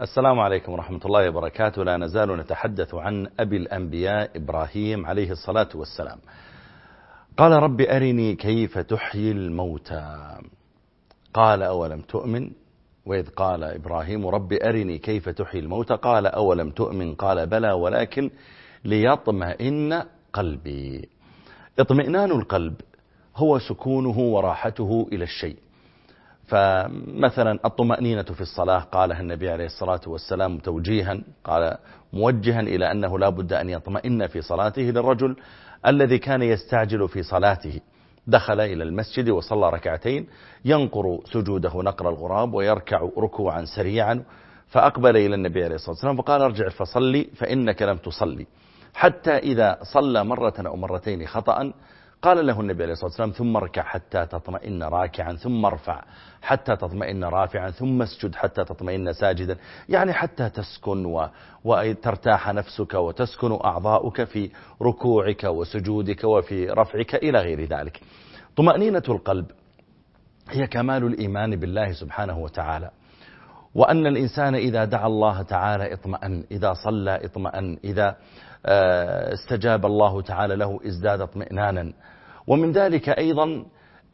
السلام عليكم ورحمة الله وبركاته. لا نزال نتحدث عن أبي الأنبياء إبراهيم عليه الصلاة والسلام. قال رب أرني كيف تحيي الموتى. قال أولم تؤمن؟ وإذ قال إبراهيم رب أرني كيف تحيي الموتى. قال أولم تؤمن؟ قال بلى ولكن ليطمئن قلبي. اطمئنان القلب هو سكونه وراحته إلى الشيء. فمثلا الطمأنينة في الصلاة قالها النبي عليه الصلاة والسلام توجيها قال موجها إلى أنه لا بد أن يطمئن في صلاته للرجل الذي كان يستعجل في صلاته. دخل إلى المسجد وصلى ركعتين ينقر سجوده نقر الغراب ويركع ركوعا سريعا فأقبل إلى النبي عليه الصلاة والسلام فقال أرجع فصلي فإنك لم تصلي. حتى إذا صلى مرة أو مرتين خطأ قال له النبي عليه الصلاة والسلام ثم اركع حتى تطمئن راكعا ثم ارفع حتى تطمئن رافعا ثم اسجد حتى تطمئن ساجدا. يعني حتى تسكن و... وترتاح نفسك وتسكن أعضاؤك في ركوعك وسجودك وفي رفعك إلى غير ذلك. طمأنينة القلب هي كمال الإيمان بالله سبحانه وتعالى. وأن الإنسان إذا دعا الله تعالى اطمأن إذا صلى اطمأن إذا استجاب الله تعالى له ازداد اطمئنانا. ومن ذلك أيضا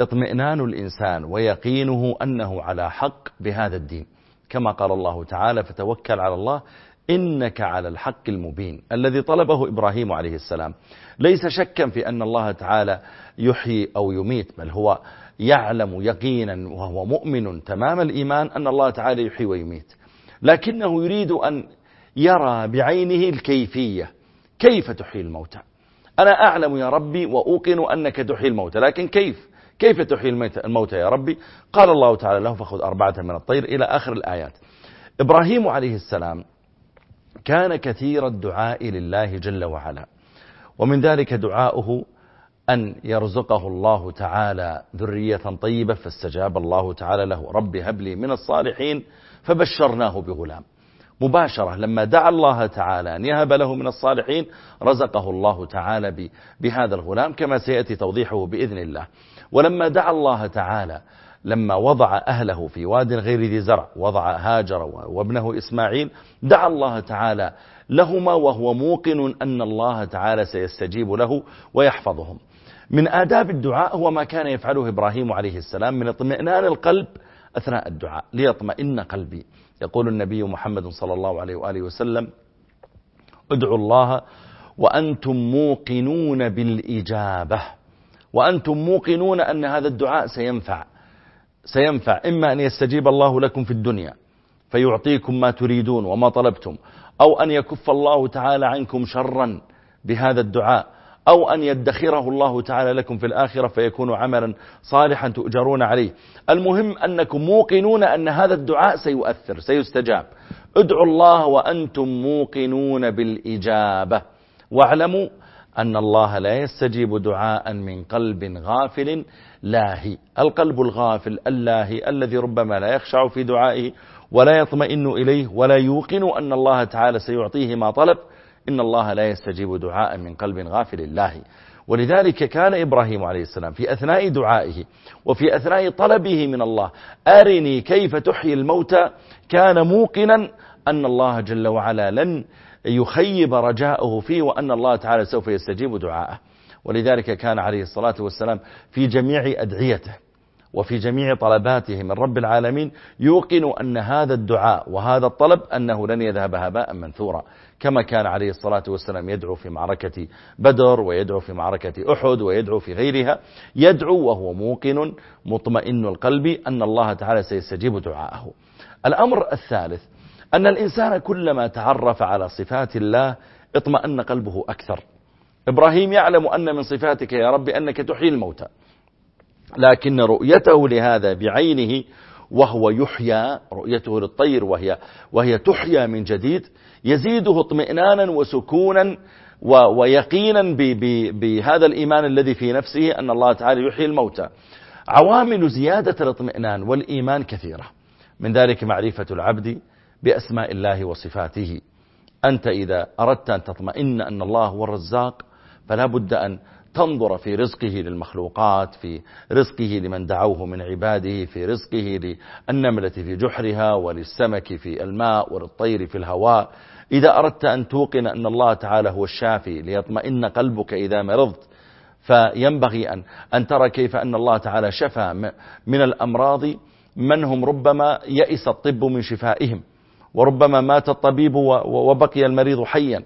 اطمئنان الإنسان ويقينه أنه على حق بهذا الدين. كما قال الله تعالى فتوكل على الله إنك على الحق المبين الذي طلبه إبراهيم عليه السلام. ليس شكا في أن الله تعالى يحيي أو يميت بل هو يعلم يقينا وهو مؤمن تمام الإيمان أن الله تعالى يحيي ويميت. لكنه يريد أن يرى بعينه الكيفية كيف تحيي الموتى؟ أنا أعلم يا ربي وأوقن أنك تحيي الموتى لكن كيف؟ كيف تحيي الموتى يا ربي؟ قال الله تعالى له فخذ أربعة من الطير إلى آخر الآيات. إبراهيم عليه السلام كان كثير الدعاء لله جل وعلا ومن ذلك دعاؤه أن يرزقه الله تعالى ذرية طيبة فاستجاب الله تعالى له رب هب لي من الصالحين فبشرناه بغلام. مباشرة لما دعا الله تعالى أن يهب له من الصالحين رزقه الله تعالى بهذا الغلام كما سيأتي توضيحه بإذن الله. ولما دعا الله تعالى لما وضع أهله في واد غير ذي زرع وضع هاجر وابنه إسماعيل دعا الله تعالى لهما وهو موقن أن الله تعالى سيستجيب له ويحفظهم. من آداب الدعاء هو ما كان يفعله إبراهيم عليه السلام من اطمئنان القلب أثناء الدعاء ليطمئن قلبي. يقول النبي محمد صلى الله عليه وآله وسلم ادعوا الله وأنتم موقنون بالإجابة. وأنتم موقنون أن هذا الدعاء سينفع. سينفع إما أن يستجيب الله لكم في الدنيا فيعطيكم ما تريدون وما طلبتم أو أن يكف الله تعالى عنكم شرا بهذا الدعاء أو أن يدخره الله تعالى لكم في الآخرة فيكون عملا صالحا تؤجرون عليه. المهم أنكم موقنون أن هذا الدعاء سيؤثر سيستجاب. ادعوا الله وأنتم موقنون بالإجابة. واعلموا أن الله لا يستجيب دعاء من قلب غافل لاهي. القلب الغافل اللاهي الذي ربما لا يخشع في دعائه ولا يطمئن إليه ولا يوقن أن الله تعالى سيعطيه ما طلب. إن الله لا يستجيب دعاء من قلب غافل الله ولذلك كان إبراهيم عليه السلام في أثناء دعائه وفي أثناء طلبه من الله. أرني كيف تحيي الموتى كان موقنا أن الله جل وعلا لن يخيب رجاءه فيه وأن الله تعالى سوف يستجيب دعاءه. ولذلك كان عليه الصلاة والسلام في جميع أدعيته. وفي جميع طلباته من رب العالمين يوقن أن هذا الدعاء وهذا الطلب أنه لن يذهب هباء منثورا. كما كان عليه الصلاة والسلام يدعو في معركة بدر ويدعو في معركة أحد ويدعو في غيرها. يدعو وهو موقن مطمئن القلب أن الله تعالى سيستجيب دعاءه. الأمر الثالث أن الإنسان كلما تعرف على صفات الله اطمأن قلبه أكثر. إبراهيم يعلم أن من صفاتك يا رب أنك تحيي الموتى. لكن رؤيته لهذا بعينه وهو يحيى رؤيته للطير وهي, وهي تحيى من جديد يزيده اطمئنانا وسكونا ويقينا بهذا الإيمان الذي في نفسه أن الله تعالى يحيي الموتى. عوامل زيادة الاطمئنان والإيمان كثيرة. من ذلك معرفة العبد بأسماء الله وصفاته. أنت إذا أردت أن تطمئن أن الله هو الرزاق فلا بد أن تنظر في رزقه للمخلوقات في رزقه لمن دعوه من عباده في رزقه للنملة في جحرها وللسمك في الماء وللطير في الهواء. إذا أردت أن توقن أن الله تعالى هو الشافي ليطمئن قلبك إذا مرضت فينبغي أن, أن ترى كيف أن الله تعالى شفى من الأمراض من هم ربما يئس الطب من شفائهم وربما مات الطبيب وبقي المريض حيا.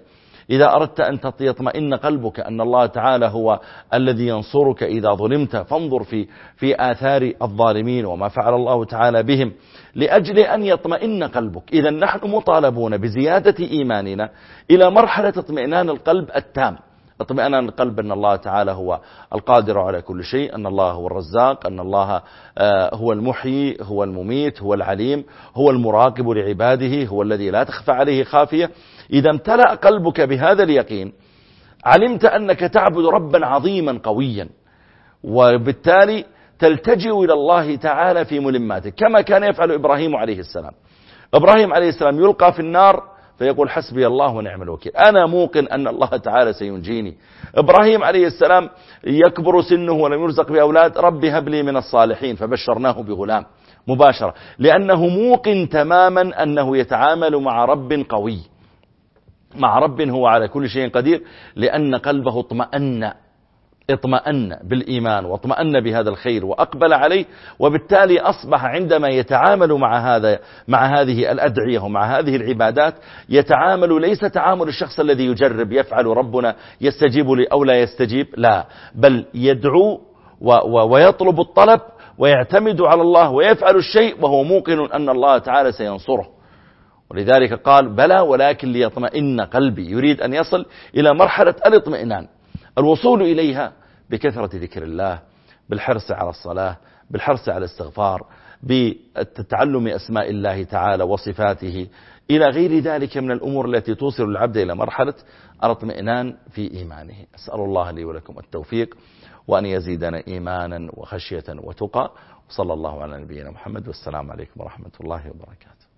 إذا أردت أن يطمئن قلبك أن الله تعالى هو الذي ينصرك إذا ظلمت فانظر في, في آثار الظالمين وما فعل الله تعالى بهم لأجل أن يطمئن قلبك. إذا نحن مطالبون بزيادة إيماننا إلى مرحلة اطمئنان القلب التام. اطمئنان القلب أن الله تعالى هو القادر على كل شيء أن الله هو الرزاق أن الله آه، هو المحيي هو المميت هو العليم هو المراقب لعباده هو الذي لا تخفى عليه خافية. إذا امتلأ قلبك بهذا اليقين علمت أنك تعبد ربا عظيما قويا وبالتالي تلتجئ إلى الله تعالى في ملماته كما كان يفعل إبراهيم عليه السلام. إبراهيم عليه السلام يلقى في النار فيقول حسبي الله ونعم الوكيل. أنا موقن أن الله تعالى سينجيني. إبراهيم عليه السلام يكبر سنه ولم يرزق بأولاد ربي هب لي من الصالحين. فبشرناه بغلام مباشرة لأنه موقن تماما أنه يتعامل مع رب قوي. مع رب هو على كل شيء قدير لأن قلبه اطمأن اطمأن بالإيمان واطمأن بهذا الخير وأقبل عليه وبالتالي أصبح عندما يتعامل مع هذا مع هذه الأدعية ومع هذه العبادات يتعامل ليس تعامل الشخص الذي يجرب يفعل ربنا يستجيب لي أو لا يستجيب لا بل يدعو ويطلب الطلب ويعتمد على الله ويفعل الشيء وهو موقن أن الله تعالى سينصره. ولذلك قال بلى ولكن ليطمئن قلبي. يريد أن يصل إلى مرحلة الاطمئنان. الوصول إليها بكثرة ذكر الله بالحرص على الصلاة بالحرص على الاستغفار بتعلم أسماء الله تعالى وصفاته. إلى غير ذلك من الأمور التي توصل العبد إلى مرحلة الاطمئنان في إيمانه. أسأل الله لي ولكم التوفيق وأن يزيدنا إيمانا وخشية وتقى. وصلى الله على نبينا محمد. والسلام عليكم ورحمة الله وبركاته.